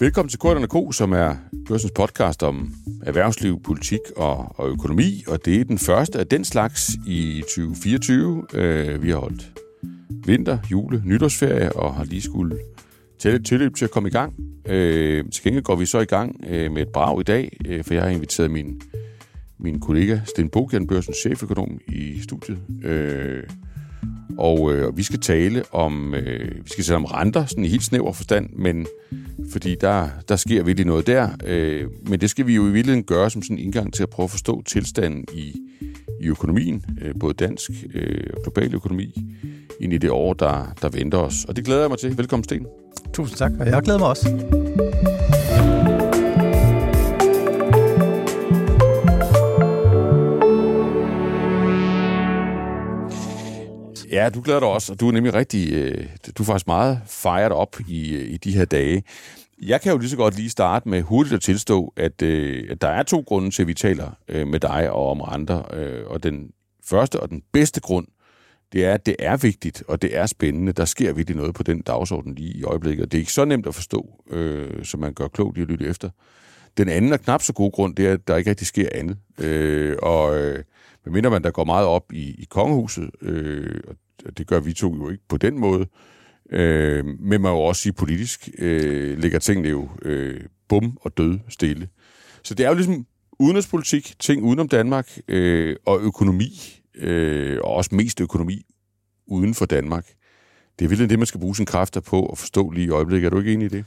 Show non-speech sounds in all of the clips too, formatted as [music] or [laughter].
Velkommen til Korterne Ko, som er børsens podcast om erhvervsliv, politik og, og økonomi, og det er den første af den slags i 2024. Øh, vi har holdt vinter, jule, nytårsferie og har lige skulle tage et tilløb til at komme i gang. Øh, til gengæld går vi så i gang øh, med et brag i dag, øh, for jeg har inviteret min, min kollega Sten Bogian, børsens cheføkonom, i studiet. Øh, og øh, vi skal tale om, øh, vi skal tale om renter, sådan i helt snæver forstand, men fordi der, der sker virkelig noget der. Øh, men det skal vi jo i virkeligheden gøre som sådan en indgang til at prøve at forstå tilstanden i, i økonomien, øh, både dansk øh, og global økonomi, ind i det år, der, der venter os. Og det glæder jeg mig til. Velkommen, Sten. Tusind tak, og jeg glæder mig også. Ja, du glæder dig også, og du er nemlig rigtig, øh, du er faktisk meget fired op i, øh, i de her dage. Jeg kan jo lige så godt lige starte med hurtigt at tilstå, at, øh, at der er to grunde til, at vi taler øh, med dig og om andre. Øh, og den første og den bedste grund, det er, at det er vigtigt, og det er spændende. Der sker virkelig noget på den dagsorden lige i øjeblikket, og det er ikke så nemt at forstå, øh, som man gør klogt i at lytte efter. Den anden og knap så god grund, det er, at der ikke rigtig sker andet. Øh, og øh, medmindre man der går meget op i, i kongehuset, øh, og det gør vi to jo ikke på den måde, øh, men man må også sige politisk, øh, ligger tingene jo øh, bum og død stille. Så det er jo ligesom udenrigspolitik, ting udenom Danmark, øh, og økonomi, øh, og også mest økonomi uden for Danmark. Det er virkelig det, man skal bruge sine kræfter på at forstå lige i øjeblikket. Er du ikke enig i det?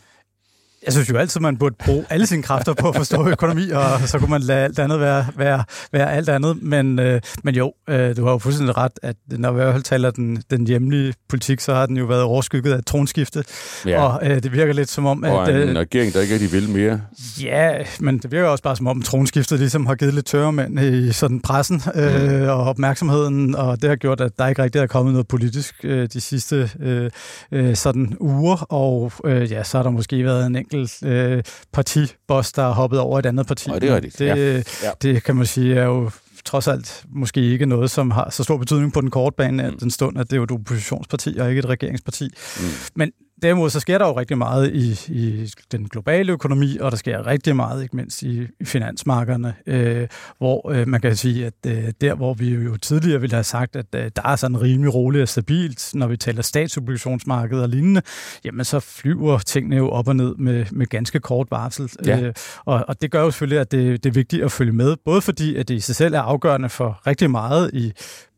Jeg synes jo altid, man burde bruge alle sine kræfter på at forstå økonomi, og så kunne man lade alt andet være, være, være alt andet. Men, øh, men jo, øh, du har jo fuldstændig ret, at når vi i hvert fald taler den, den hjemlige politik, så har den jo været overskygget af tronskifte. Ja. Og øh, det virker lidt som om, og at... Og en øh, regering, der ikke rigtig vil mere. Ja, men det virker også bare som om, tronskiftet ligesom har givet lidt tørremænd i sådan pressen øh, mm. og opmærksomheden, og det har gjort, at der ikke rigtig er kommet noget politisk øh, de sidste øh, øh, sådan uger, og øh, ja, så har der måske været en enkelt enkelt øh, partiboss, der har hoppet over et andet parti. Og det er rigtigt. Det, ja. Ja. det kan man sige er jo trods alt måske ikke noget, som har så stor betydning på den korte bane, mm. den stund, at det er jo et oppositionsparti og ikke et regeringsparti. Mm. Men derimod så sker der jo rigtig meget i, i den globale økonomi, og der sker rigtig meget, ikke mindst i, i finansmarkederne, øh, hvor øh, man kan sige, at øh, der, hvor vi jo tidligere ville have sagt, at øh, der er sådan rimelig roligt og stabilt, når vi taler statsobligationsmarked og lignende, jamen så flyver tingene jo op og ned med, med ganske kort varsel. Ja. Øh, og, og det gør jo selvfølgelig, at det, det er vigtigt at følge med, både fordi, at det i sig selv er afgørende for rigtig meget i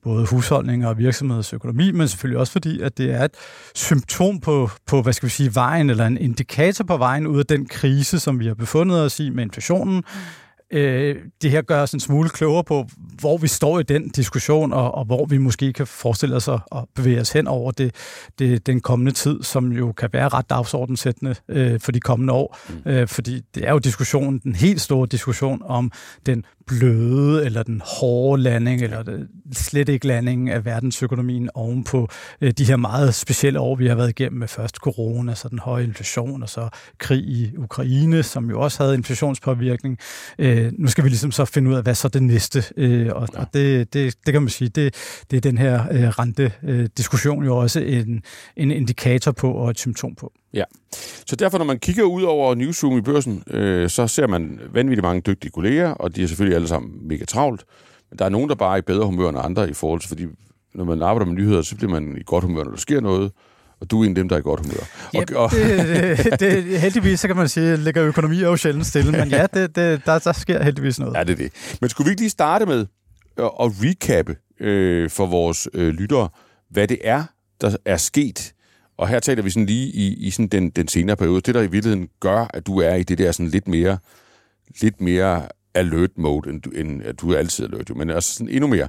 både husholdninger og virksomhedsøkonomi, men selvfølgelig også fordi, at det er et symptom på, på, hvad skal vi sige, vejen, eller en indikator på vejen ud af den krise, som vi har befundet os i med inflationen, øh, det her gør os en smule klogere på, hvor vi står i den diskussion, og, og hvor vi måske kan forestille os at, at bevæge os hen over det, det, den kommende tid, som jo kan være ret dagsordensættende øh, for de kommende år. Mm. Øh, fordi det er jo diskussionen, den helt store diskussion om den bløde eller den hårde landing, eller slet ikke landing af verdensøkonomien ovenpå øh, de her meget specielle år, vi har været igennem med først corona, så den høje inflation, og så krig i Ukraine, som jo også havde inflationspåvirkning. Øh, nu skal vi ligesom så finde ud af, hvad så det næste, øh, og, og det, det, det kan man sige, det, det er den her rente-diskussion jo også en, en indikator på og et symptom på. Ja, så derfor når man kigger ud over newsroom i børsen, øh, så ser man vanvittigt mange dygtige kolleger, og de er selvfølgelig alle sammen mega travlt. Men der er nogen, der bare er i bedre humør end andre i forhold til, fordi når man arbejder med nyheder, så bliver man i godt humør, når der sker noget, og du er en af dem, der er i godt humør. Yep, og, og det, det, det, heldigvis, så kan man sige, ligger økonomi jo sjældent stille, men ja, det, det, der, der sker heldigvis noget. Ja, det er det. Men skulle vi ikke lige starte med at, at recappe øh, for vores øh, lyttere, hvad det er, der er sket og her taler vi sådan lige i, i sådan den, den senere periode. Det, der i virkeligheden gør, at du er i det der sådan lidt mere, lidt mere alert mode, end, du, end at du er altid alert, jo, men altså sådan endnu mere.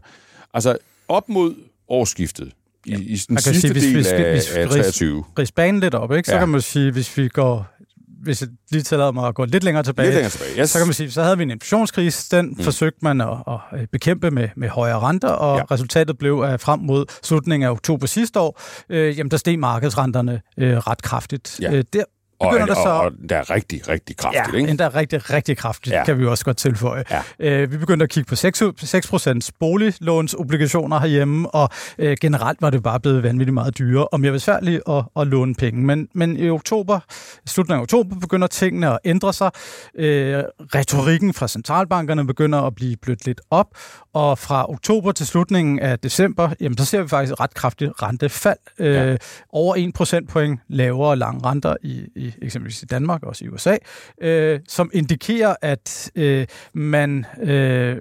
Altså op mod årsskiftet, i, i den sidste sige, hvis, del hvis, af, hvis, af 23. Hvis banen lidt op, ikke, så ja. kan man sige, hvis vi går hvis jeg lige tillader mig at gå lidt længere tilbage, lidt længere tilbage yes. så kan man sige, så havde vi en inflationskrise, den mm. forsøgte man at, at bekæmpe med, med højere renter, og ja. resultatet blev, at frem mod slutningen af oktober sidste år, øh, jamen der steg markedsrenterne øh, ret kraftigt. Ja. Øh, der og, der så... Og, og der er rigtig, rigtig kraftigt, ja, ikke? endda rigtig, rigtig kraftigt, ja. kan vi også godt tilføje. Ja. Øh, vi begyndte at kigge på 6, 6 boliglånsobligationer herhjemme, og øh, generelt var det bare blevet vanvittigt meget dyrere og mere besværligt at, at låne penge. Men, men i oktober, slutningen af oktober, begynder tingene at ændre sig. Øh, retorikken fra centralbankerne begynder at blive blødt lidt op, og fra oktober til slutningen af december, jamen, så ser vi faktisk ret kraftigt rentefald. Øh, ja. Over 1 procentpoint lavere lang renter i, i eksempelvis i Danmark, også i USA, øh, som indikerer, at øh, man... Øh,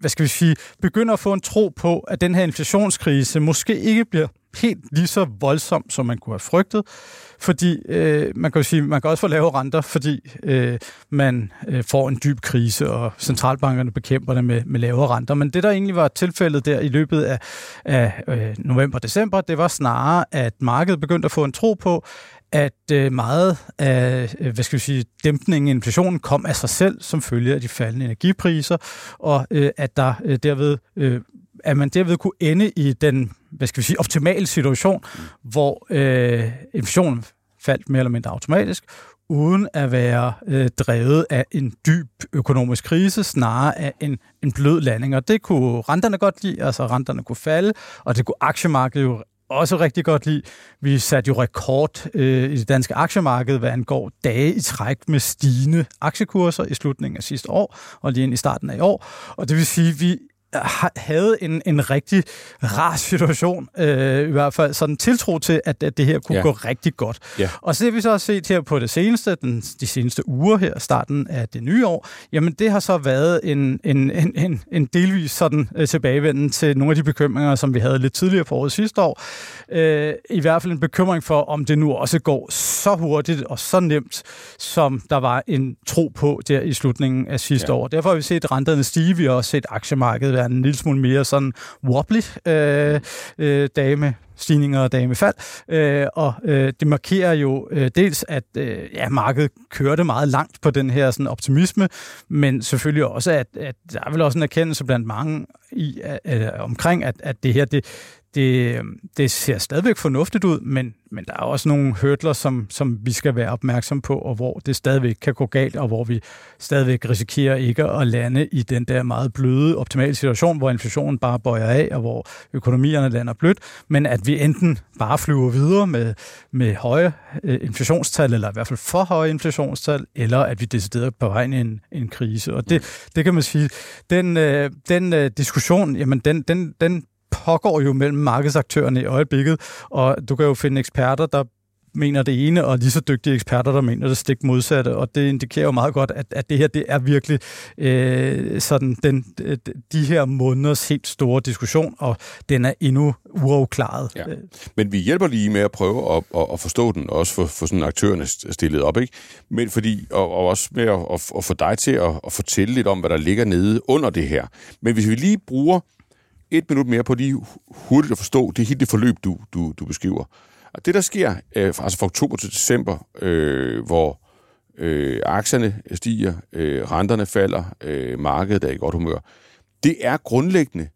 hvad skal vi sige, begynder at få en tro på, at den her inflationskrise måske ikke bliver helt lige så voldsom, som man kunne have frygtet. Fordi øh, man kan jo sige, man kan også få lave renter, fordi øh, man øh, får en dyb krise, og centralbankerne bekæmper det med, med lavere renter. Men det, der egentlig var tilfældet der i løbet af, af øh, november-december, det var snarere, at markedet begyndte at få en tro på, at øh, meget af øh, hvad skal vi sige, dæmpningen i inflationen kom af sig selv som følge af de faldende energipriser, og øh, at der derved at man derved kunne ende i den hvad skal vi sige, optimale situation, hvor øh, inflationen faldt mere eller mindre automatisk, uden at være øh, drevet af en dyb økonomisk krise, snarere af en, en blød landing. Og det kunne renterne godt lide, altså renterne kunne falde, og det kunne aktiemarkedet jo også rigtig godt lide. Vi satte jo rekord øh, i det danske aktiemarked, hvad angår dage i træk med stigende aktiekurser i slutningen af sidste år og lige ind i starten af i år. Og det vil sige, at vi havde en, en rigtig rar situation, øh, i hvert fald sådan tiltro til, at, at det her kunne ja. gå rigtig godt. Ja. Og så det vi så har set her på det seneste, den, de seneste uger her, starten af det nye år, jamen det har så været en, en, en, en, en delvis sådan øh, tilbagevenden til nogle af de bekymringer, som vi havde lidt tidligere på året sidste år. Øh, I hvert fald en bekymring for, om det nu også går så hurtigt og så nemt, som der var en tro på der i slutningen af sidste ja. år. Derfor har vi set renterne stige, vi har også set aktiemarkedet være en lille smule mere sådan wobbly øh, øh, dage med stigninger og dage med fald. Øh, og øh, det markerer jo øh, dels, at øh, ja, markedet kørte meget langt på den her sådan, optimisme, men selvfølgelig også, at, at der er vel også en erkendelse blandt mange i, øh, omkring, at, at det her, det, det, øhm, det ser stadigvæk fornuftigt ud, men, men der er også nogle hørtler, som, som vi skal være opmærksom på, og hvor det stadigvæk kan gå galt, og hvor vi stadigvæk risikerer ikke at lande i den der meget bløde, optimale situation, hvor inflationen bare bøjer af, og hvor økonomierne lander blødt, men at vi enten bare flyver videre med, med høje øh, inflationstal, eller i hvert fald for høje inflationstal, eller at vi decideret på vej i en, en krise. Og det, det kan man sige, den, øh, den øh, diskussion, jamen den, den, den pågår jo mellem markedsaktørerne i øjeblikket, og du kan jo finde eksperter, der mener det ene, og lige så dygtige eksperter, der mener det stik modsatte, og det indikerer jo meget godt, at, at det her det er virkelig øh, sådan den, de her måneders helt store diskussion, og den er endnu uafklaret. Ja. Men vi hjælper lige med at prøve at, at, at forstå den, også for, for sådan aktørerne stillet op, ikke? Men fordi, og, og også med at, at, at få dig til at, at fortælle lidt om, hvad der ligger nede under det her. Men hvis vi lige bruger et minut mere på lige hurtigt at forstå det hele det forløb, du, du, du beskriver. Og det, der sker øh, altså fra oktober til december, øh, hvor øh, aktierne stiger, øh, renterne falder, øh, markedet er i godt humør, det er grundlæggende,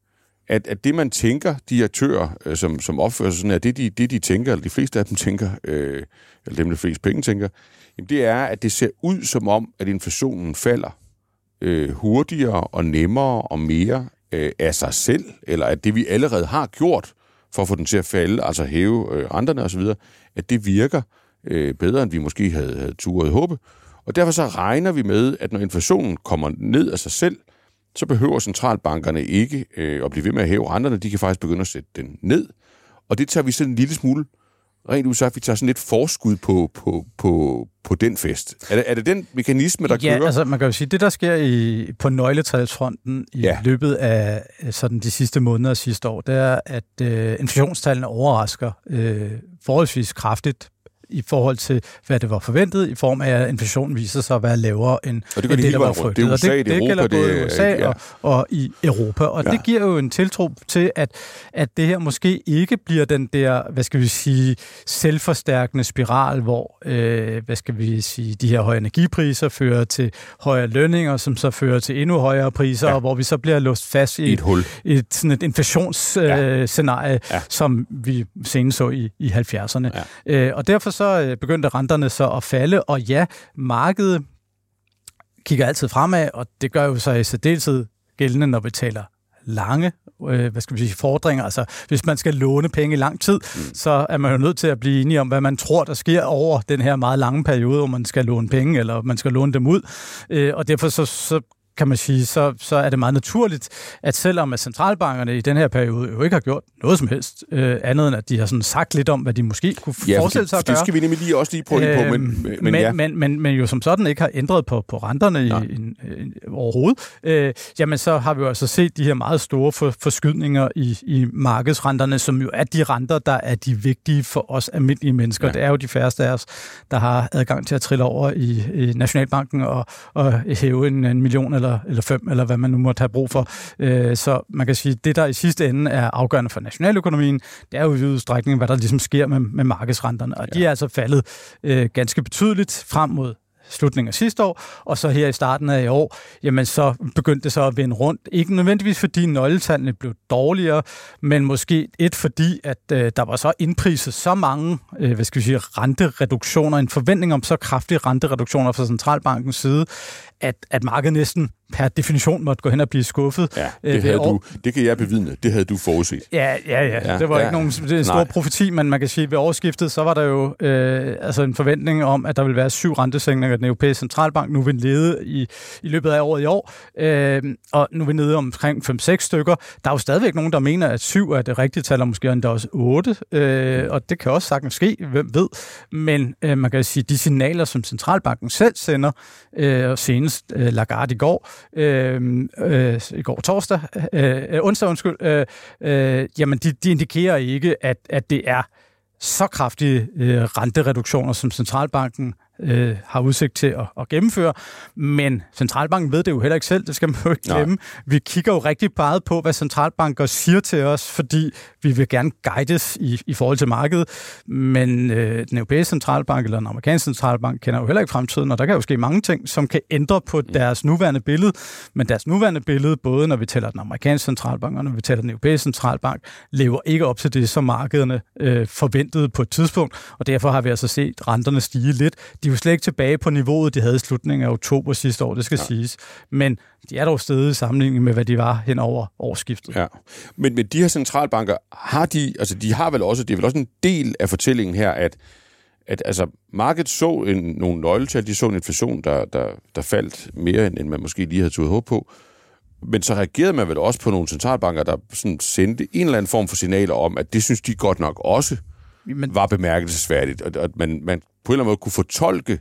at, at det, man tænker, de aktører, øh, som, som opfører sig sådan, at det, de, det, de tænker, eller de fleste af dem tænker, øh, eller dem, der flest penge tænker, jamen det er, at det ser ud som om, at inflationen falder øh, hurtigere og nemmere og mere øh, af sig selv, eller at det, vi allerede har gjort for at få den til at falde, altså hæve øh, renterne osv., at det virker øh, bedre, end vi måske havde, havde turet håbe. Og derfor så regner vi med, at når inflationen kommer ned af sig selv, så behøver centralbankerne ikke øh, at blive ved med at hæve renterne. De kan faktisk begynde at sætte den ned. Og det tager vi sådan en lille smule rent ud sagt, vi tager sådan lidt forskud på, på, på, på den fest. Er det, er det den mekanisme, der ja, kører? altså man kan jo sige, det der sker i, på nøgletalsfronten i ja. løbet af sådan de sidste måneder sidste år, det er, at øh, inflationstallene overrasker øh, forholdsvis kraftigt i forhold til, hvad det var forventet, i form af, at inflationen viser sig at være lavere end og det, end det der var frygtet. Det, USA, det, det, det gælder både i USA ja. og, og i Europa. Og ja. det giver jo en tiltro til, at, at det her måske ikke bliver den der, hvad skal vi sige, selvforstærkende spiral, hvor, øh, hvad skal vi sige, de her høje energipriser fører til højere lønninger, som så fører til endnu højere priser, ja. og hvor vi så bliver låst fast i, I et, hul. et, sådan et inflationsscenarie, øh, ja. ja. som vi senest så i, i 70'erne. Ja. Øh, og derfor så øh, begyndte renterne så at falde, og ja, markedet kigger altid fremad, og det gør jo så i særdeleshed gældende, når vi taler lange øh, hvad skal vi sige, fordringer. Altså, hvis man skal låne penge i lang tid, mm. så er man jo nødt til at blive enige om, hvad man tror, der sker over den her meget lange periode, hvor man skal låne penge, eller man skal låne dem ud. Øh, og derfor så, så kan man sige, så, så er det meget naturligt, at selvom at centralbankerne i den her periode jo ikke har gjort noget som helst, øh, andet end at de har sådan sagt lidt om, hvad de måske kunne ja, forestille sig at gøre. det skal vi nemlig lige også lige prøve øh, på, men, men, men, ja. men, men, men jo som sådan ikke har ændret på, på renterne i, i, i, overhovedet, øh, jamen så har vi jo altså set de her meget store for, forskydninger i, i markedsrenterne, som jo er de renter, der er de vigtige for os almindelige mennesker. Ja. Det er jo de færreste af os, der har adgang til at trille over i, i Nationalbanken og, og hæve en, en million eller, eller fem, eller hvad man nu måtte have brug for. Øh, så man kan sige, at det, der i sidste ende er afgørende for nationaløkonomien, det er jo i udstrækning, hvad der ligesom sker med, med markedsrenterne. Og ja. de er altså faldet øh, ganske betydeligt frem mod slutningen af sidste år, og så her i starten af i år, jamen så begyndte det så at vende rundt. Ikke nødvendigvis fordi nøgletallene blev dårligere, men måske et fordi, at øh, der var så indpriset så mange, øh, hvad skal vi sige, rentereduktioner, en forventning om så kraftige rentereduktioner fra centralbankens side, at, at markedet næsten per definition måtte gå hen og blive skuffet. Ja, det, øh, havde du, det kan jeg bevidne. Det havde du forudset. Ja, ja, ja. ja det var ja, ikke nogen det stor profeti, men man kan sige, at ved årsskiftet, så var der jo øh, altså en forventning om, at der ville være syv rentesænkninger af den europæiske centralbank. Nu er vi nede i, i løbet af året i år, øh, og nu er vi nede omkring 5-6 stykker. Der er jo stadigvæk nogen, der mener, at syv er det rigtige tal, og måske endda også otte, øh, og det kan også sagtens ske, hvem ved. Men øh, man kan sige, de signaler, som centralbanken selv sender, øh, og senest øh, Lagarde i går, øh, øh, i går torsdag, øh, øh, onsdag undskyld, øh, øh, jamen de, de indikerer ikke, at, at det er så kraftige øh, rentereduktioner, som centralbanken øh, har udsigt til at, at gennemføre. Men centralbanken ved det jo heller ikke selv, det skal man jo ikke glemme. Nej. Vi kigger jo rigtig meget på, hvad centralbanker siger til os, fordi vi vil gerne guides i, i forhold til markedet. Men øh, den europæiske centralbank eller den amerikanske centralbank kender jo heller ikke fremtiden, og der kan jo ske mange ting, som kan ændre på mm. deres nuværende billede. Men deres nuværende billede, både når vi tæller den amerikanske centralbank og når vi tæller den europæiske centralbank, lever ikke op til det, som markederne øh, forventede på et tidspunkt, og derfor har vi altså set renterne stige lidt. De er jo slet ikke tilbage på niveauet, de havde i slutningen af oktober sidste år, det skal ja. siges. Men de er dog stedet i sammenligning med, hvad de var hen over årsskiftet. Ja. Men, men de her centralbanker, har de, altså de har vel også, det er vel også en del af fortællingen her, at at altså, markedet så en, nogle nøgletal, de så en inflation, der, der, der faldt mere, end man måske lige havde tået håb på. Men så reagerede man vel også på nogle centralbanker, der sådan sendte en eller anden form for signaler om, at det synes de godt nok også men... var bemærkelsesværdigt, og at man, man på en eller anden måde kunne fortolke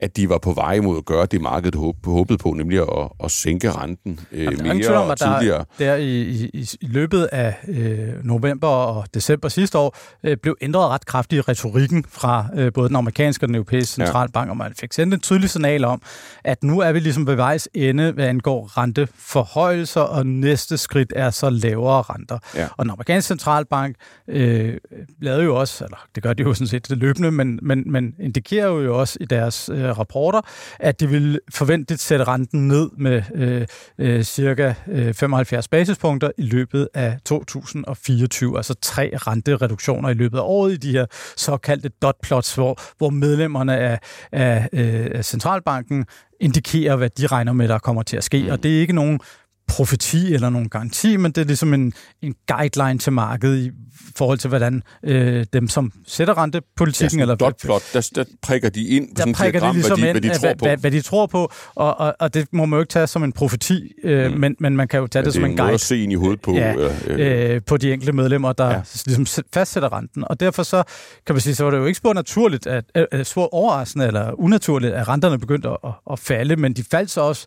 at de var på vej mod at gøre det, markedet håbede på, nemlig at, at sænke renten øh, Jamen, mere om, at tidligere. Der, der i, i, i løbet af øh, november og december sidste år øh, blev ændret ret kraftigt i retorikken fra øh, både den amerikanske og den europæiske centralbank, ja. og man fik sendt et tydeligt signal om, at nu er vi ligesom ved vejs ende, hvad angår renteforhøjelser, og næste skridt er så lavere renter. Ja. Og den amerikanske centralbank øh, lavede jo også, eller det gør de jo sådan set det løbende, men, men, men indikerer jo også i deres øh, rapporter, at de vil forventet sætte renten ned med øh, øh, cirka øh, 75 basispunkter i løbet af 2024, altså tre rentereduktioner i løbet af året i de her såkaldte dot plots, hvor, hvor medlemmerne af, af, øh, centralbanken indikerer, hvad de regner med, der kommer til at ske. Mm. Og det er ikke nogen profeti eller nogen garanti, men det er ligesom en, en guideline til markedet i forhold til, hvordan øh, dem, som sætter rentepolitikken... Ja, eller dot plot, der, der prikker de ind på der prikker de ligesom hvad, de, ind, hvad de tror på. Hvad, hvad de tror på, og, og, og det må man jo ikke tage som en profeti, øh, mm. men, men man kan jo tage ja, det, det som en guide. Det er at se ind i hovedet på. Ja, øh, øh, på de enkelte medlemmer, der ja. ligesom fastsætter renten. Og derfor så, kan man sige, så var det jo ikke spor naturligt, at, øh, spor overraskende eller unaturligt, at renterne begyndte at, at falde, men de faldt så også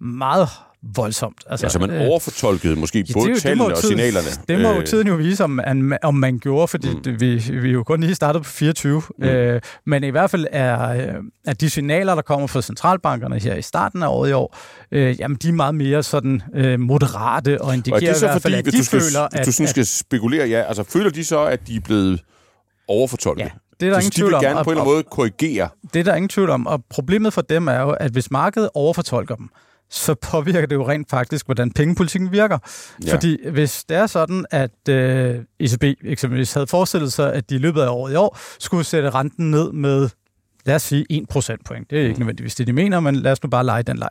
meget voldsomt. Altså, altså man øh, overfortolkede måske ja, både det, tallene det og signalerne. Det må jo øh, tiden jo vise, om, om man gjorde, fordi mm. det, vi, vi jo kun lige startet på 24. Mm. Øh, men i hvert fald er, øh, er de signaler, der kommer fra centralbankerne her i starten af året i år, øh, jamen de er meget mere sådan øh, moderate og indikerer og det så i hvert fald, fordi, at de du skal, føler, at... du synes, skal spekulere, ja, altså føler de så, at de er blevet overfortolket? Ja, det er der ingen de tvivl om. Gerne på en eller anden måde korrigere. Det er der ingen tvivl om, og problemet for dem er jo, at hvis markedet overfortolker dem, så påvirker det jo rent faktisk, hvordan pengepolitikken virker. Ja. Fordi hvis det er sådan, at øh, ECB eksempelvis havde forestillet sig, at de i løbet af året i år skulle sætte renten ned med, lad os sige, 1 procentpoint. Det er ikke mm. nødvendigvis det, de mener, men lad os nu bare lege den leg.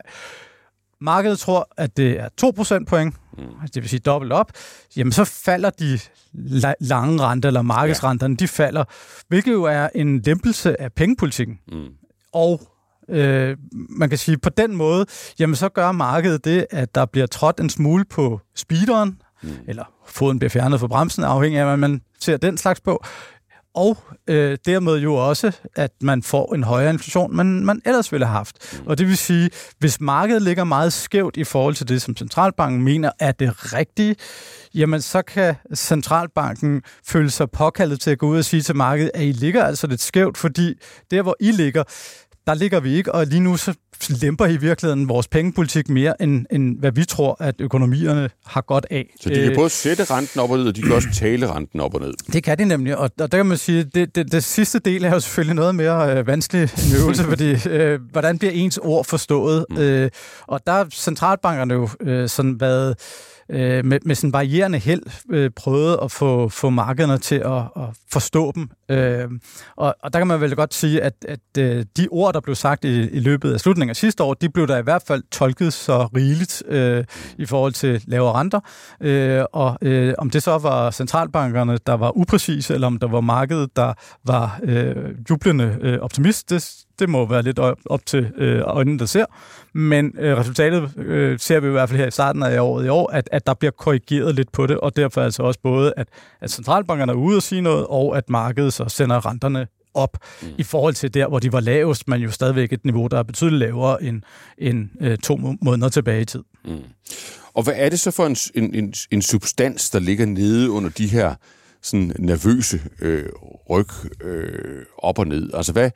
Markedet tror, at det er 2 procentpoint, mm. det vil sige dobbelt op, jamen så falder de lange renter, eller markedsrenterne, ja. de falder, hvilket jo er en lempelse af pengepolitikken. Mm. Og øh, man kan sige, på den måde, jamen så gør markedet det, at der bliver trådt en smule på speederen, mm. eller foden bliver fjernet fra bremsen, afhængig af, hvad man ser den slags på, og øh, dermed jo også, at man får en højere inflation, men man ellers ville have haft. Mm. Og det vil sige, hvis markedet ligger meget skævt i forhold til det, som centralbanken mener er det rigtige, jamen så kan centralbanken føle sig påkaldet til at gå ud og sige til markedet, at I ligger altså lidt skævt, fordi der, hvor I ligger, der ligger vi ikke, og lige nu så lemper i virkeligheden vores pengepolitik mere, end, end hvad vi tror, at økonomierne har godt af. Så de kan både sætte renten op og ned, og de kan også tale renten op og ned. Det kan de nemlig, og, og der kan man sige, det, det, det sidste del er jo selvfølgelig noget mere øh, vanskelig en øvelse, [laughs] fordi øh, hvordan bliver ens ord forstået? Mm. Øh, og der har centralbankerne jo øh, sådan været øh, med, med sådan varierende held øh, prøvet at få, få markederne til at, at forstå dem. Øh, og, og der kan man vel godt sige, at, at øh, de ord, der blev sagt i, i løbet af slutningen af sidste år, de blev der i hvert fald tolket så rigeligt øh, i forhold til lavere renter. Øh, og øh, om det så var centralbankerne, der var upræcise, eller om der var markedet, der var øh, jublende øh, optimist, det, det må være lidt op, til øh, øjnene, der ser. Men øh, resultatet øh, ser vi i hvert fald her i starten af året i år, at, at der bliver korrigeret lidt på det, og derfor altså også både, at, at centralbankerne er ude og sige noget, og at markedet så sender renterne op mm. i forhold til der, hvor de var lavest, men jo stadigvæk et niveau, der er betydeligt lavere end, end øh, to måneder tilbage i tid. Mm. Og hvad er det så for en, en, en, en substans, der ligger nede under de her sådan nervøse øh, ryg øh, op og ned? Altså hvad,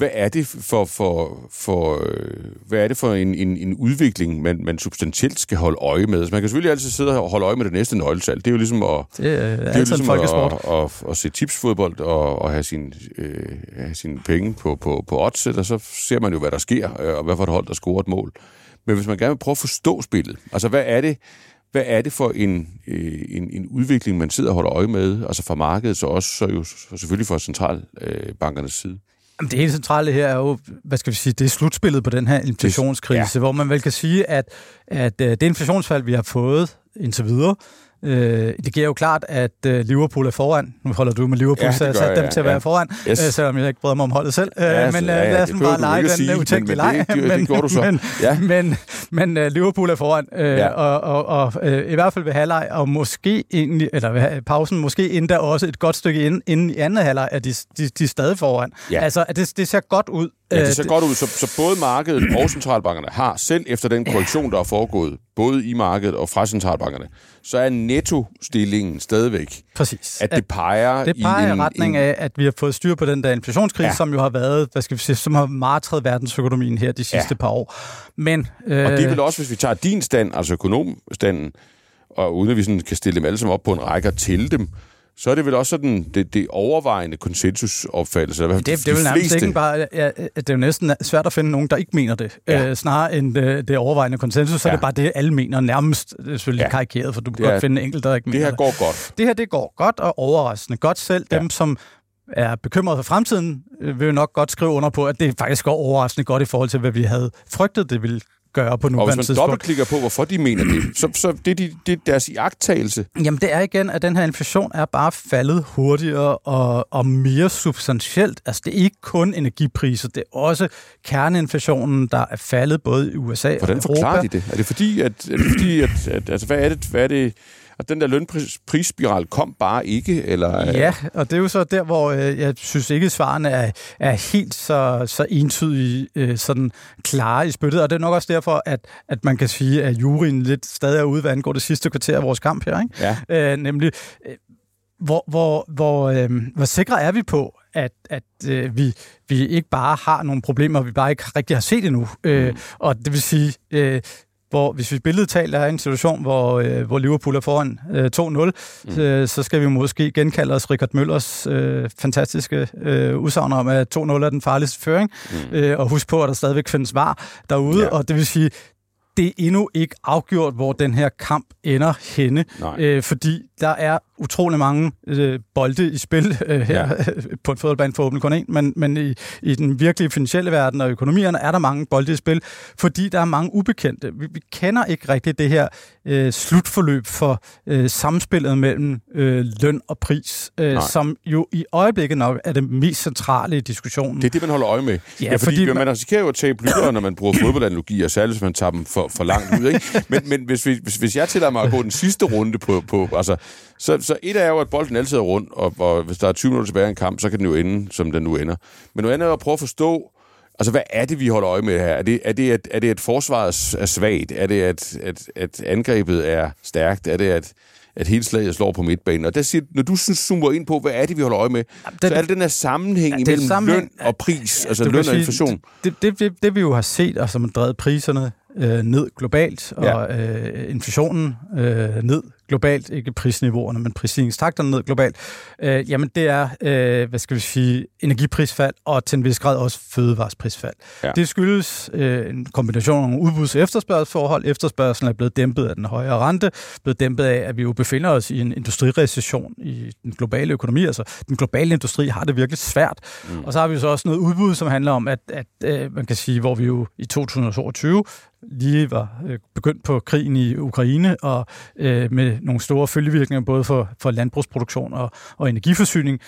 hvad er det for, for, for, øh, hvad er det for en, en, en udvikling, man, man substantielt skal holde øje med? Altså, man kan selvfølgelig altid sidde og holde øje med det næste nøgletal. Det er jo ligesom at, det er, det er ligesom at, at, at, at, se tipsfodbold og, og have, sin, øh, have sine penge på, på, på odds, og så ser man jo, hvad der sker, øh, og hvad for et hold, der scorer et mål. Men hvis man gerne vil prøve at forstå spillet, altså hvad er det, hvad er det for en, øh, en, en udvikling, man sidder og holder øje med, altså fra markedet, så også så jo selvfølgelig fra centralbankernes side? Jamen, det helt centrale her er jo, hvad skal vi sige, det er slutspillet på den her inflationskrise, ja. hvor man vel kan sige, at, at øh, det inflationsfald, vi har fået indtil videre, Øh, det giver jo klart, at øh, Liverpool er foran. Nu holder du med Liverpool, ja, så jeg satte dem ja, til at være ja. foran, yes. øh, selvom jeg ikke bryder mig om holdet selv. Øh, ja, men øh, ja, ja, lad os bare lege den sige, utænkelige leg. Men, så. Men, ja. men, men uh, Liverpool er foran, øh, ja. og, og, og øh, i hvert fald ved halvleg, og måske egentlig, eller pausen, måske endda også et godt stykke inden, inden i anden halvleg, at de, de, de er stadig foran. Ja. Altså, at det, det ser godt ud. Ja, det ser øh, godt ud. Så, så både markedet og centralbankerne har, selv efter den korrektion, der er foregået, både i markedet og fra centralbankerne, så er netto-stillingen stadigvæk, Præcis. at det peger, det peger i en, retning af, at vi har fået styr på den der inflationskrise, ja. som jo har været, hvad skal vi sige, som har martret verdensøkonomien her de sidste ja. par år. Men, øh, og det vel også, hvis vi tager din stand, altså økonomstanden, og uden at vi sådan kan stille dem alle sammen op på en række og tælle dem, så er det vel også sådan det, det overvejende konsensusopfattelse. Det, det, det er vel nærmest ikke bare, ja, det er jo næsten svært at finde nogen, der ikke mener det. Ja. Øh, snarere end det, det overvejende konsensus, så ja. er det bare det, alle mener nærmest. Det er selvfølgelig ja. karikeret, for du kan godt finde en enkelt, der ikke mener det. her går godt. Det her, det går godt og overraskende godt selv. Ja. Dem, som er bekymret for fremtiden, øh, vil jo nok godt skrive under på, at det faktisk går overraskende godt i forhold til, hvad vi havde frygtet, det ville gøre på nuværende tidspunkt. Og hvis man dobbeltklikker på, hvorfor de mener det, så, så det, de, det er deres iagttagelse. Jamen det er igen, at den her inflation er bare faldet hurtigere og, og mere substantielt. Altså det er ikke kun energipriser, det er også kerneinflationen, der er faldet både i USA Hvordan og Europa. Hvordan forklarer de det? Er det fordi, at, er det fordi at, at, altså, hvad er det, hvad er det og den der lønprisspiral kom bare ikke? Eller? Ja, og det er jo så der, hvor øh, jeg synes ikke, svarene er, er helt så, så entydige øh, sådan klare i spyttet. Og det er nok også derfor, at, at man kan sige, at juryen lidt stadig er ude, hvad angår det sidste kvarter af vores kamp her. Ikke? Ja. Øh, nemlig, øh, hvor, hvor, hvor, øh, hvor sikre er vi på, at, at øh, vi, vi ikke bare har nogle problemer, vi bare ikke rigtig har set endnu. Øh, mm. Og det vil sige, øh, hvor hvis vi billedtalt er i en situation, hvor, øh, hvor Liverpool er foran øh, 2-0, mm. øh, så skal vi måske genkalde os Richard Møllers øh, fantastiske øh, udsagn om, at 2-0 er den farligste føring, mm. øh, og husk på, at der stadigvæk findes var derude, ja. og det vil sige, det er endnu ikke afgjort, hvor den her kamp ender henne, øh, fordi der er utrolig mange øh, bolde i spil øh, her ja. [laughs] på en fodboldbane for kun en, men, men i, i den virkelige finansielle verden og økonomierne er der mange bolde i spil, fordi der er mange ubekendte. Vi, vi kender ikke rigtigt det her øh, slutforløb for øh, samspillet mellem øh, løn og pris, øh, som jo i øjeblikket nok er det mest centrale i diskussionen. Det er det, man holder øje med. Ja, ja fordi, fordi man, man risikerer jo at tabe lyttere, [coughs] når man bruger fodboldanalogier, særligt hvis man tager dem for, for langt ud. Ikke? Men, men hvis, vi, hvis, hvis jeg tillader mig at gå den sidste runde på, på altså, så, så et er jo, at bolden altid er rundt, og, og hvis der er 20 minutter tilbage i en kamp, så kan den jo ende, som den nu ender. Men noget andet er at prøve at forstå, Altså, hvad er det, vi holder øje med her? Er det, er det, at, er det at forsvaret er svagt? Er det, at, at, at angrebet er stærkt? Er det, at, at hele slaget slår på midtbanen? Og der siger, når du zoomer ind på, hvad er det, vi holder øje med, ja, det, så er det den her sammenhæng ja, mellem sammenhæng, løn og pris, ja, altså løn og inflation. Det, det, det, det, vi jo har set, og som har drevet priserne øh, ned globalt, og ja. øh, inflationen øh, ned globalt, ikke prisniveauerne, men prisstigningstakterne ned globalt, øh, jamen det er, øh, hvad skal vi sige, energiprisfald og til en vis grad også fødevaresprisfald. Ja. Det skyldes øh, en kombination af udbuds- og efterspørgselsforhold. Efterspørgselen er blevet dæmpet af den højere rente, blevet dæmpet af, at vi jo befinder os i en industrirecession i den globale økonomi. Altså, den globale industri har det virkelig svært. Mm. Og så har vi så også noget udbud, som handler om, at, at øh, man kan sige, hvor vi jo i 2022 lige var øh, begyndt på krigen i Ukraine, og øh, med nogle store følgevirkninger både for, for landbrugsproduktion og, og energiforsyning.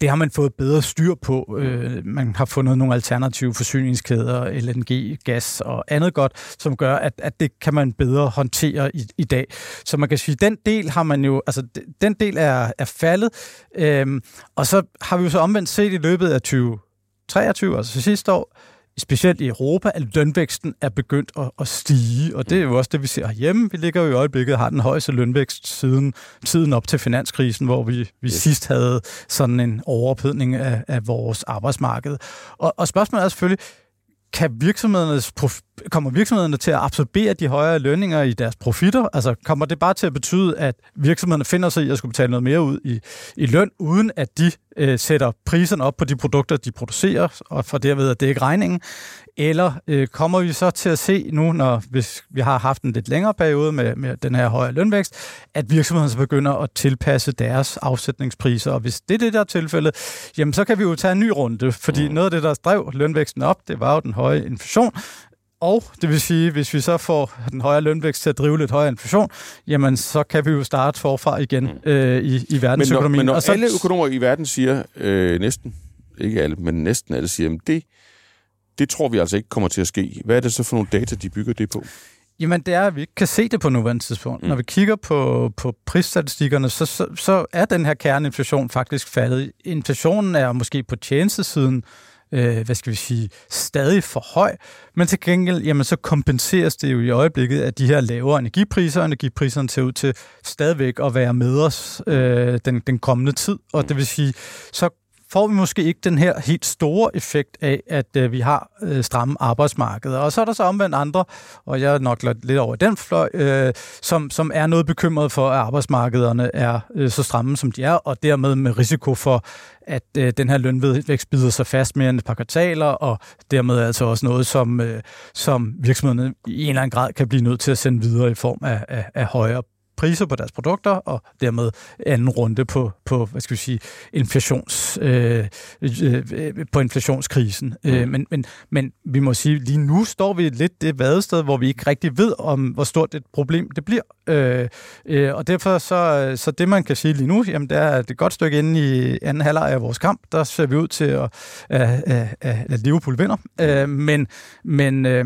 Det har man fået bedre styr på. Øh, man har fundet nogle alternative forsyningskæder, LNG, gas og andet godt, som gør, at, at det kan man bedre håndtere i, i dag. Så man kan sige, den del har man jo, altså den del er, er faldet, øh, og så har vi jo så omvendt set i løbet af 2023, altså sidste år, specielt i Europa, at lønvæksten er begyndt at, at stige, og det er jo også det, vi ser herhjemme. Vi ligger jo i øjeblikket og har den højeste lønvækst siden tiden op til finanskrisen, hvor vi, vi yes. sidst havde sådan en overophedning af, af vores arbejdsmarked. Og, og spørgsmålet er selvfølgelig, kan virksomhedernes kommer virksomhederne til at absorbere de højere lønninger i deres profitter? Altså kommer det bare til at betyde, at virksomhederne finder sig i at skulle betale noget mere ud i, i løn, uden at de øh, sætter priserne op på de produkter, de producerer, og for derved at dække regningen? Eller øh, kommer vi så til at se nu, når hvis vi har haft en lidt længere periode med, med den her højere lønvækst, at virksomhederne så begynder at tilpasse deres afsætningspriser? Og hvis det er det, der er tilfældet, jamen så kan vi jo tage en ny runde, fordi mm. noget af det, der drev lønvæksten op, det var jo den høje inflation, og det vil sige, hvis vi så får den højere lønvækst til at drive lidt højere inflation, jamen så kan vi jo starte forfra igen mm. øh, i, i verdensøkonomien. Men når, men når og så, alle økonomer i verden siger, øh, næsten, ikke alle, men næsten alle siger, at det, det tror vi altså ikke kommer til at ske. Hvad er det så for nogle data, de bygger det på? Jamen, det er, at vi ikke kan se det på nuværende tidspunkt. Mm. Når vi kigger på, på prisstatistikkerne, så, så, så er den her kerneinflation faktisk faldet. Inflationen er måske på tjenestesiden øh, hvad skal vi sige, stadig for høj, men til gengæld, jamen, så kompenseres det jo i øjeblikket af de her lavere energipriser, og energipriserne ser ud til stadigvæk at være med os øh, den, den kommende tid, og det vil sige, så får vi måske ikke den her helt store effekt af, at øh, vi har øh, stramme arbejdsmarkeder. Og så er der så omvendt andre, og jeg er nok lidt over den fløj, øh, som, som er noget bekymret for, at arbejdsmarkederne er øh, så stramme, som de er, og dermed med risiko for, at øh, den her lønvækst bider sig fast mere end et par kvartaler, og dermed altså også noget, som, øh, som virksomhederne i en eller anden grad kan blive nødt til at sende videre i form af, af, af højere priser på deres produkter, og dermed anden runde på, på hvad skal vi sige, inflations, øh, øh, på inflationskrisen. Mm. Øh, men, men, men vi må sige, lige nu står vi lidt det vadested, hvor vi ikke rigtig ved, om hvor stort et problem det bliver. Øh, øh, og derfor så, så det, man kan sige lige nu, jamen det er, at det er et godt stykke inde i anden halvleg af vores kamp, der ser vi ud til, at, at, at, at Liverpool vinder. Øh, men men øh,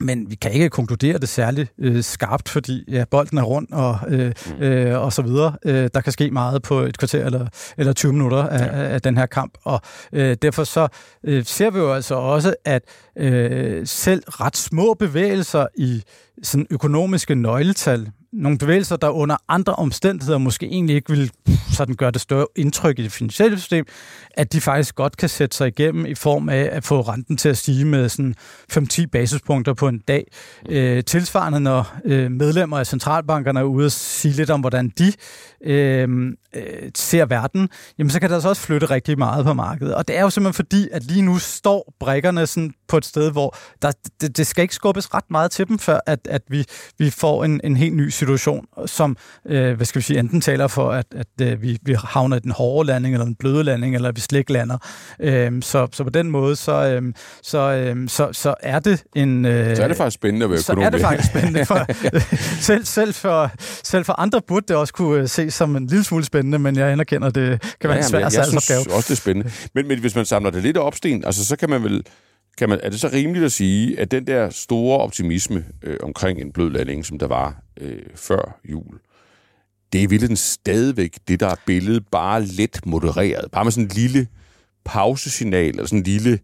men vi kan ikke konkludere det særligt øh, skarpt, fordi ja, bolden er rundt og, øh, mm. øh, og så videre. Øh, der kan ske meget på et kvarter eller, eller 20 minutter af, ja. af den her kamp, og øh, derfor så øh, ser vi jo altså også, at øh, selv ret små bevægelser i sådan økonomiske nøgletal, nogle bevægelser, der under andre omstændigheder måske egentlig ikke vil sådan gøre det større indtryk i det finansielle system, at de faktisk godt kan sætte sig igennem i form af at få renten til at stige med sådan 5-10 basispunkter på en dag. Øh, tilsvarende, når øh, medlemmer af centralbankerne er ude og sige lidt om, hvordan de øh, øh, ser verden, jamen så kan der altså også flytte rigtig meget på markedet. Og det er jo simpelthen fordi, at lige nu står brækkerne sådan på et sted, hvor der, det, det skal ikke skubbes ret meget til dem, før at, at vi, vi får en, en helt ny situation, som, øh, hvad skal vi sige, enten taler for, at, at øh, vi, vi havner i den hårde landing, eller den bløde landing, eller vi slet ikke lander. Øh, så, så på den måde, så, øh, så, øh, så, så er det en... Øh, så er det faktisk spændende at være økonom. Så er det faktisk spændende. For, [laughs] selv, selv, for, selv for andre burde det også kunne øh, ses som en lille smule spændende, men jeg anerkender, at det kan være ja, en svær jeg, jeg synes også, det er spændende. Men, men hvis man samler det lidt op, Sten, altså, så kan man vel kan man, er det så rimeligt at sige, at den der store optimisme øh, omkring en blød landing, som der var øh, før jul, det er virkelig stadigvæk det, der er billedet, bare lidt modereret. Bare med sådan en lille pausesignal, eller sådan en lille,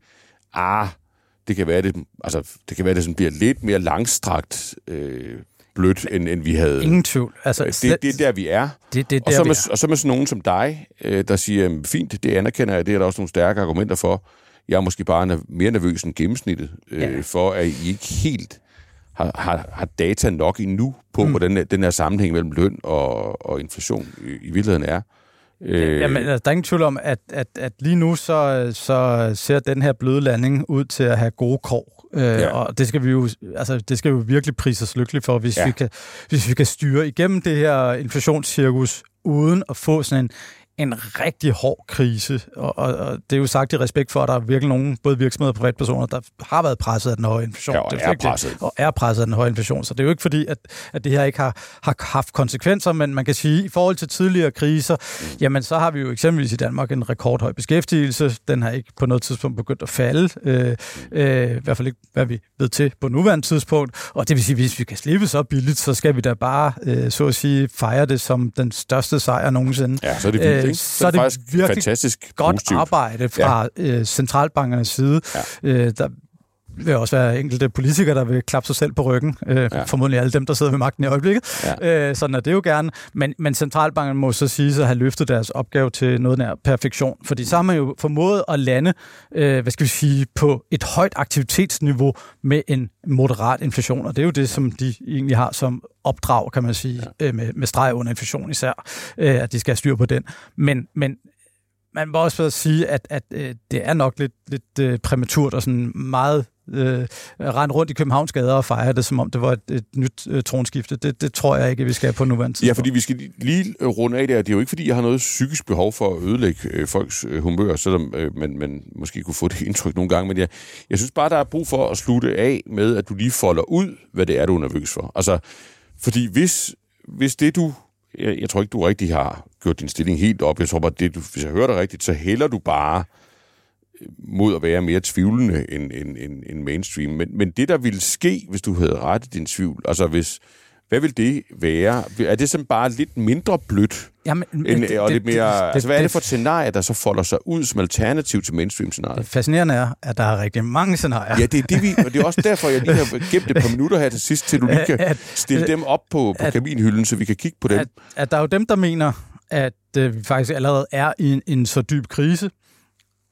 ah, det kan være, det, altså, det kan være, det sådan bliver lidt mere langstrakt øh, blødt, end, end vi havde. Ingen tvivl. Altså, det, det er der, vi er. Det, det er og, så med, er. og så med sådan nogen som dig, øh, der siger, fint, det anerkender jeg, det er der også nogle stærke argumenter for. Jeg er måske bare mere nervøs end gennemsnittet, øh, ja. for at I ikke helt har, har, har data nok endnu på, mm. hvordan den her sammenhæng mellem løn og, og inflation i, i virkeligheden er. Øh, Jamen, altså, der er ingen tvivl om, at, at, at lige nu så, så ser den her bløde landing ud til at have gode kår. Øh, ja. Og det skal vi jo, altså, det skal vi jo virkelig prise os lykkeligt for, hvis, ja. vi kan, hvis vi kan styre igennem det her inflationscirkus, uden at få sådan en en rigtig hård krise, og, og, og det er jo sagt i respekt for, at der er virkelig nogle, både virksomheder og privatpersoner, der har været presset af den høje inflation. Ja, og det er, er presset. Og er presset af den høje inflation, så det er jo ikke fordi, at, at det her ikke har, har haft konsekvenser, men man kan sige, at i forhold til tidligere kriser, mm. jamen så har vi jo eksempelvis i Danmark en rekordhøj beskæftigelse, den har ikke på noget tidspunkt begyndt at falde, øh, øh, i hvert fald ikke, hvad vi ved til på nuværende tidspunkt, og det vil sige, hvis vi kan slippe så billigt, så skal vi da bare, øh, så at sige, fejre det som den største sejr nogensinde. Ja, så er det vildt, ikke? så er det, det virkelig fantastisk godt positivt. arbejde fra ja. øh, centralbankernes side. Ja. Øh, der vil også være enkelte politikere, der vil klappe sig selv på ryggen. Øh, ja. Formodentlig alle dem, der sidder ved magten i øjeblikket. Ja. Øh, sådan er det jo gerne. Men, men centralbanken må så sige at have løftet deres opgave til noget nær perfektion. Fordi så har man jo formået at lande, øh, hvad skal vi sige, på et højt aktivitetsniveau med en moderat inflation. Og det er jo det, som de egentlig har som opdrag, kan man sige, ja. øh, med, med streg under inflation især, øh, at de skal have styr på den. Men, men man må også sige, at, at øh, det er nok lidt, lidt øh, præmaturt og sådan meget øh, rende rundt i Københavns gader og fejre det, som om det var et, et nyt øh, tronskifte. Det, det tror jeg ikke, vi skal på nuværende tidspunkt. Ja, fordi vi skal lige runde af der. Det er jo ikke, fordi jeg har noget psykisk behov for at ødelægge øh, folks øh, humør, selvom øh, man, man måske kunne få [laughs] det indtryk nogle gange. Men jeg, jeg synes bare, der er brug for at slutte af med, at du lige folder ud, hvad det er, du er nervøs for. Altså, fordi hvis, hvis det, du jeg, jeg tror ikke, du rigtig har gjort din stilling helt op. Jeg tror bare, det, du, hvis jeg hører dig rigtigt, så hælder du bare mod at være mere tvivlende end, end, end, end mainstream. Men, men det, der ville ske, hvis du havde ret i din tvivl, altså hvis, hvad vil det være? Er det sådan bare lidt mindre blødt? Jamen, end, det, og lidt mere, det, altså, hvad er det for et scenarie, der så folder sig ud som alternativ til mainstream-scenariet? Det fascinerende er, at der er rigtig mange scenarier. Ja, det er, det, vi, og det er også derfor, jeg lige har gemt et par [laughs] minutter her til sidst, til du lige kan at, stille dem op på, på at, kaminhylden, så vi kan kigge på dem. At, at der er jo dem, der mener, at øh, vi faktisk allerede er i en, en så dyb krise,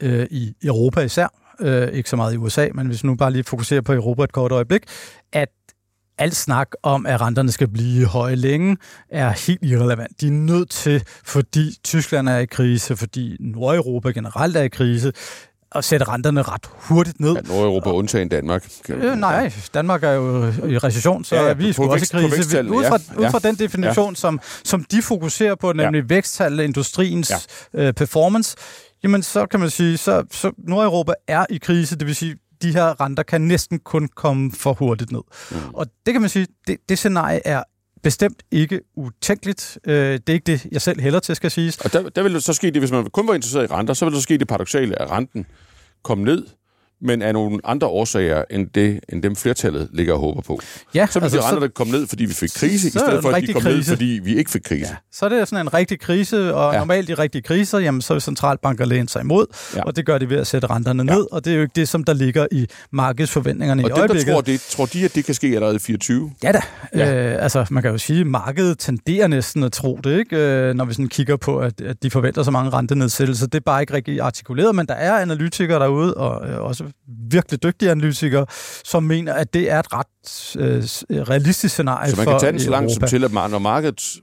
øh, i Europa især, øh, ikke så meget i USA, men hvis nu bare lige fokuserer på Europa et kort øjeblik, at alt snak om, at renterne skal blive høje længe, er helt irrelevant. De er nødt til, fordi Tyskland er i krise, fordi Nordeuropa generelt er i krise, at sætte renterne ret hurtigt ned. Ja, Nordeuropa undtagen Danmark. Øh, nej, Danmark er jo i recession, så ja, ja, vi er også i krise. Ud fra, ja, ud fra den definition, ja. som, som de fokuserer på, nemlig ja. væksttal, industriens ja. øh, performance, jamen så kan man sige, så, så Nordeuropa er i krise, det vil sige, de her renter kan næsten kun komme for hurtigt ned. Mm. Og det kan man sige, det, det scenarie er bestemt ikke utænkeligt. Øh, det er ikke det, jeg selv heller til, skal siges. Og der, der vil så ske det, hvis man kun var interesseret i renter, så vil der ske det paradoxale, at renten kom ned, men af nogle andre årsager, end, det, end dem flertallet ligger og håber på. Ja, så vil altså, de renter, der komme ned, fordi vi fik krise, i stedet for, at de kom krise. ned, fordi vi ikke fik krise. Ja. Så er det sådan en rigtig krise, og ja. normalt i rigtige kriser, jamen, så vil centralbanker læne sig imod, ja. og det gør de ved at sætte renterne ned, ja. og det er jo ikke det, som der ligger i markedsforventningerne og i øjeblikket. Og tror, det, tror de, at det kan ske allerede i 24? Ja da. Ja. Øh, altså, man kan jo sige, at markedet tenderer næsten at tro det, ikke? Øh, når vi sådan kigger på, at, at de forventer så mange rentenedsættelser. Det er bare ikke rigtig artikuleret, men der er analytikere derude, og øh, også virkelig dygtige analytikere, som mener, at det er et ret øh, realistisk scenarie Så man kan tage den så langt som til, at når markedet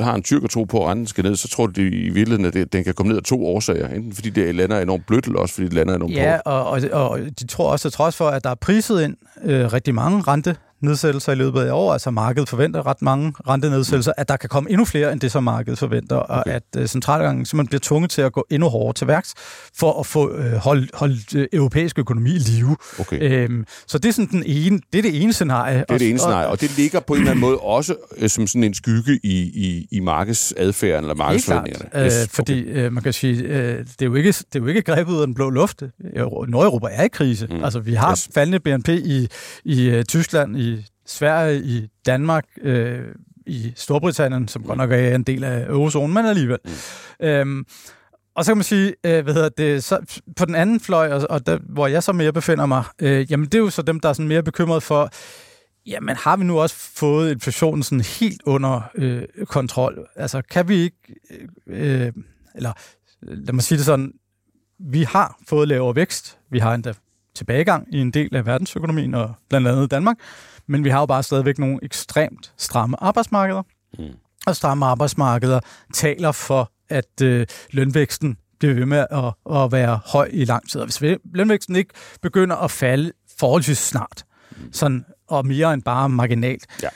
har en tyrker tro på, at renten skal ned, så tror de i virkeligheden, at den kan komme ned af to årsager. Enten fordi det lander enormt blødt, eller også fordi det lander enormt Ja, og, og, og de tror også, at trods for, at der er priset ind øh, rigtig mange rente nedsættelser i løbet af år, altså markedet forventer ret mange rentenedsættelser, at der kan komme endnu flere end det, som markedet forventer, og okay. at uh, centralgangen simpelthen bliver tvunget til at gå endnu hårdere til værks for at få uh, holdt hold, uh, europæisk økonomi i live. Okay. Um, så det er sådan den ene, det er det ene scenarie. Det er det ene scenarie, og det ligger på en eller anden måde også uh, som sådan en skygge i, i, i markedsadfærden eller markedsforventningerne. Yes, fordi okay. uh, man kan sige, uh, det, er jo ikke, det er jo ikke grebet ud af den blå luft. Nordeuropa er i krise. Mm. Altså, vi har yes. faldende BNP i, i uh, Tyskland, i Sverige, i Danmark, øh, i Storbritannien, som godt nok er en del af eurozonen, men alligevel. Mm. Øhm, og så kan man sige, øh, hvad hedder det, så på den anden fløj, og, og der, hvor jeg så mere befinder mig, øh, jamen det er jo så dem, der er sådan mere bekymret for, jamen har vi nu også fået inflationen sådan helt under øh, kontrol? Altså kan vi ikke, øh, eller lad mig sige det sådan, vi har fået lavere vækst, vi har endda tilbagegang i en del af verdensøkonomien, og blandt andet Danmark, men vi har jo bare stadigvæk nogle ekstremt stramme arbejdsmarkeder. Mm. Og stramme arbejdsmarkeder taler for, at øh, lønvæksten bliver ved med at, at være høj i lang tid. Og hvis lønvæksten ikke begynder at falde forholdsvis snart, mm. sådan, og mere end bare marginalt, ja.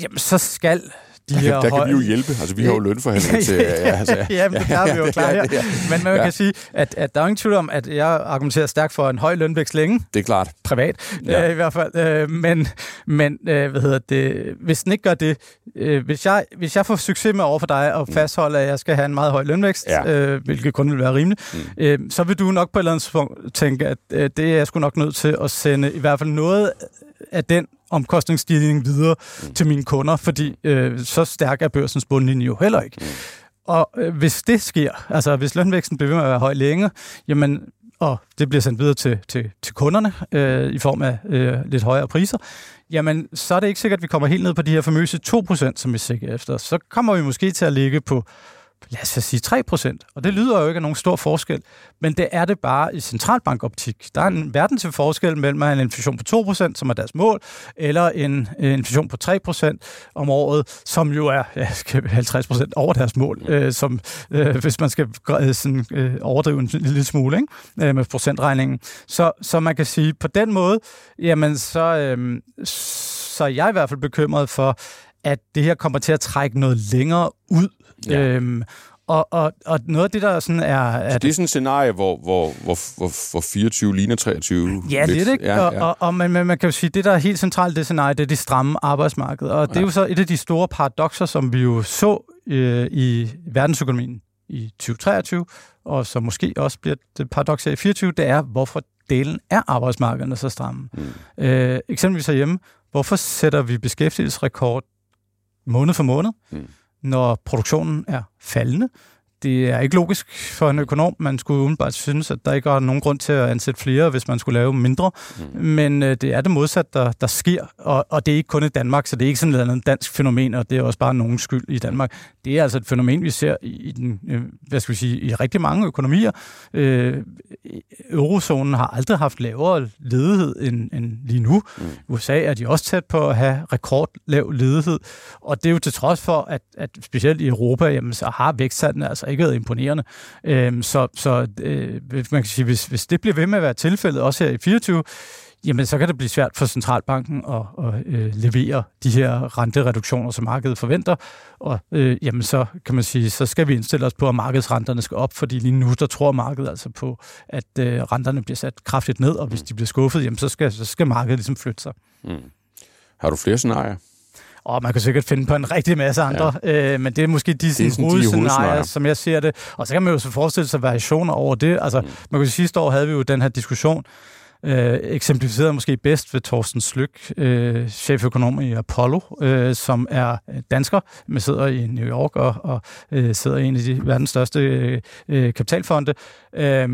jamen så skal de her der kan vi jo hjælpe. Altså, vi har jo lønforhandling [laughs] til... Ja, altså, ja, Jamen, [laughs] det er vi jo klar her. Men man kan sige, at, at der er ingen tvivl om, at jeg argumenterer stærkt for en høj lønvækst længe. Det er klart. Privat, ja. øh, i hvert fald. Øh, men men øh, hvad hedder det, hvis den ikke gør det, øh, hvis, jeg, hvis jeg får succes med over for dig og mm. fastholde, at jeg skal have en meget høj lønvækst, ja. øh, hvilket kun vil være rimeligt, mm. øh, så vil du nok på et eller andet tidspunkt tænke, at øh, det er jeg sgu nok nødt til at sende i hvert fald noget af den omkostningsstigning videre mm. til mine kunder, fordi øh, så stærk er børsens bundlinje jo heller ikke. Mm. Og øh, hvis det sker, altså hvis lønvæksten bliver ved med at være høj længe, jamen, og det bliver sendt videre til, til, til kunderne øh, i form af øh, lidt højere priser, jamen så er det ikke sikkert, at vi kommer helt ned på de her famøse 2%, som vi sigter efter. Så kommer vi måske til at ligge på lad os sige 3 procent. Og det lyder jo ikke af nogen stor forskel, men det er det bare i centralbankoptik. Der er en verden til forskel mellem en inflation på 2 procent, som er deres mål, eller en, en inflation på 3 procent om året, som jo er ja, 50 procent over deres mål, øh, som, øh, hvis man skal øh, sådan, øh, overdrive en lille smule ikke? Øh, med procentregningen. Så, så man kan sige, på den måde, jamen så, øh, så er jeg i hvert fald bekymret for, at det her kommer til at trække noget længere ud Ja. Øhm, og, og, og noget af det, der sådan er... Så det er sådan et scenarie, hvor, hvor, hvor, hvor, hvor 24 ligner 23? Ja, lidt, ikke? Ja, og, ja. og, og man, man kan jo sige, det, der er helt centralt det scenarie, det er det stramme arbejdsmarked. Og det ja. er jo så et af de store paradoxer, som vi jo så øh, i verdensøkonomien i 2023, og som måske også bliver det paradoks i 24, det er, hvorfor delen er arbejdsmarkederne så stramme. Mm. Øh, eksempelvis herhjemme, hvorfor sætter vi beskæftigelsesrekord måned for måned? Mm når produktionen er faldende. Det er ikke logisk for en økonom. Man skulle umiddelbart synes, at der ikke er nogen grund til at ansætte flere, hvis man skulle lave mindre. Mm. Men øh, det er det modsatte, der, der sker. Og, og det er ikke kun i Danmark, så det er ikke sådan et andet dansk fænomen, og det er også bare nogen skyld i Danmark. Det er altså et fænomen, vi ser i, den, øh, hvad skal vi sige, i rigtig mange økonomier. Øh, eurozonen har aldrig haft lavere ledighed end, end lige nu. Mm. USA er de også tæt på at have rekordlav ledighed, og det er jo til trods for, at, at specielt i Europa, jamen, så har væksttallene altså ikke været imponerende. Øhm, så så øh, man kan sige, hvis, hvis det bliver ved med at være tilfældet, også her i 24, jamen så kan det blive svært for centralbanken at, at øh, levere de her rentereduktioner, som markedet forventer. Og øh, jamen så kan man sige, så skal vi indstille os på, at markedsrenterne skal op, fordi lige nu, der tror markedet altså på, at øh, renterne bliver sat kraftigt ned, og hvis de bliver skuffet, jamen så skal, så skal markedet ligesom flytte sig. Mm. Har du flere scenarier? Og man kan sikkert finde på en rigtig masse andre, ja. øh, men det er måske de, det er sådan, hovedscenarier, som jeg ser det. Og så kan man jo så forestille sig variationer over det. Altså, mm. man kan sige, sidste år havde vi jo den her diskussion, Øh, eksemplificeret måske bedst ved Thorsten Slyk, øh, cheføkonom i Apollo, øh, som er dansker, men sidder i New York og, og øh, sidder i en af de verdens største øh, kapitalfonde. Øh,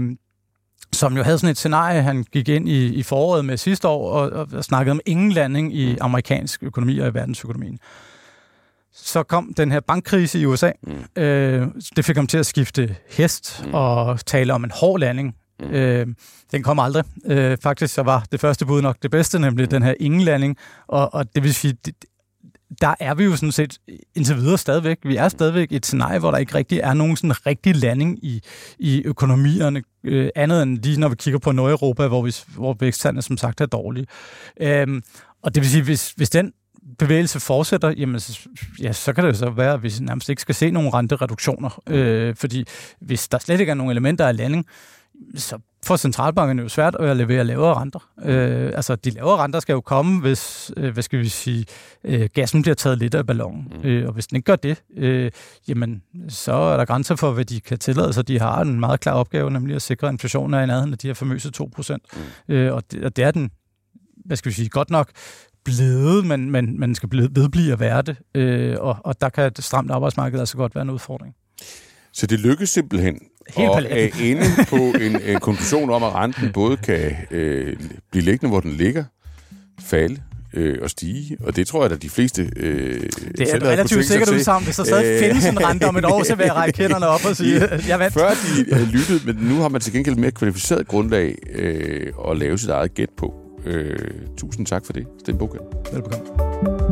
som jo havde sådan et scenarie, han gik ind i, i foråret med sidste år og, og snakkede om ingen landing i amerikansk økonomi og i verdensøkonomien. Så kom den her bankkrise i USA. Mm. Øh, det fik ham til at skifte hest mm. og tale om en hård landing. Mm. Øh, den kom aldrig. Øh, faktisk så var det første bud nok det bedste, nemlig mm. den her ingen landing. Og, og det vil sige, det, der er vi jo sådan set indtil videre stadigvæk. Vi er stadigvæk i et scenarie, hvor der ikke rigtig er nogen sådan rigtig landing i, i økonomierne, øh, andet end lige når vi kigger på Nordeuropa, hvor, vi, hvor væksttallene som sagt er dårlige. Øhm, og det vil sige, hvis, hvis den bevægelse fortsætter, jamen, ja, så kan det jo så være, at vi nærmest ikke skal se nogen rentereduktioner. Øh, fordi hvis der slet ikke er nogen elementer af landing, så får centralbankerne jo svært at levere lavere renter. Øh, altså, de lavere renter skal jo komme, hvis, øh, hvad skal vi sige, øh, gassen bliver taget lidt af ballonen. Mm. Øh, og hvis den ikke gør det, øh, jamen, så er der grænser for, hvad de kan tillade sig. De har en meget klar opgave, nemlig at sikre, at inflationen er i nærheden af de her famøse 2%. Mm. Øh, og, det, og det er den, hvad skal vi sige, godt nok blevet, men men man skal vedblive at være det. Øh, og, og der kan et stramt arbejdsmarked altså godt være en udfordring. Så det lykkes simpelthen Helt og er inde på en, en konklusion om, at renten både kan øh, blive liggende, hvor den ligger, falde øh, og stige. Og det tror jeg, at de fleste øh, Det er relativt sikkert ud sammen. Hvis der stadig øh, findes en rente om et år, så vil jeg række hænderne op og sige, [laughs] jeg vandt. Før de øh, lyttede, men nu har man til gengæld mere kvalificeret grundlag øh, at lave sit eget gæt på. Øh, tusind tak for det, Sten Bogen. Velbekomme.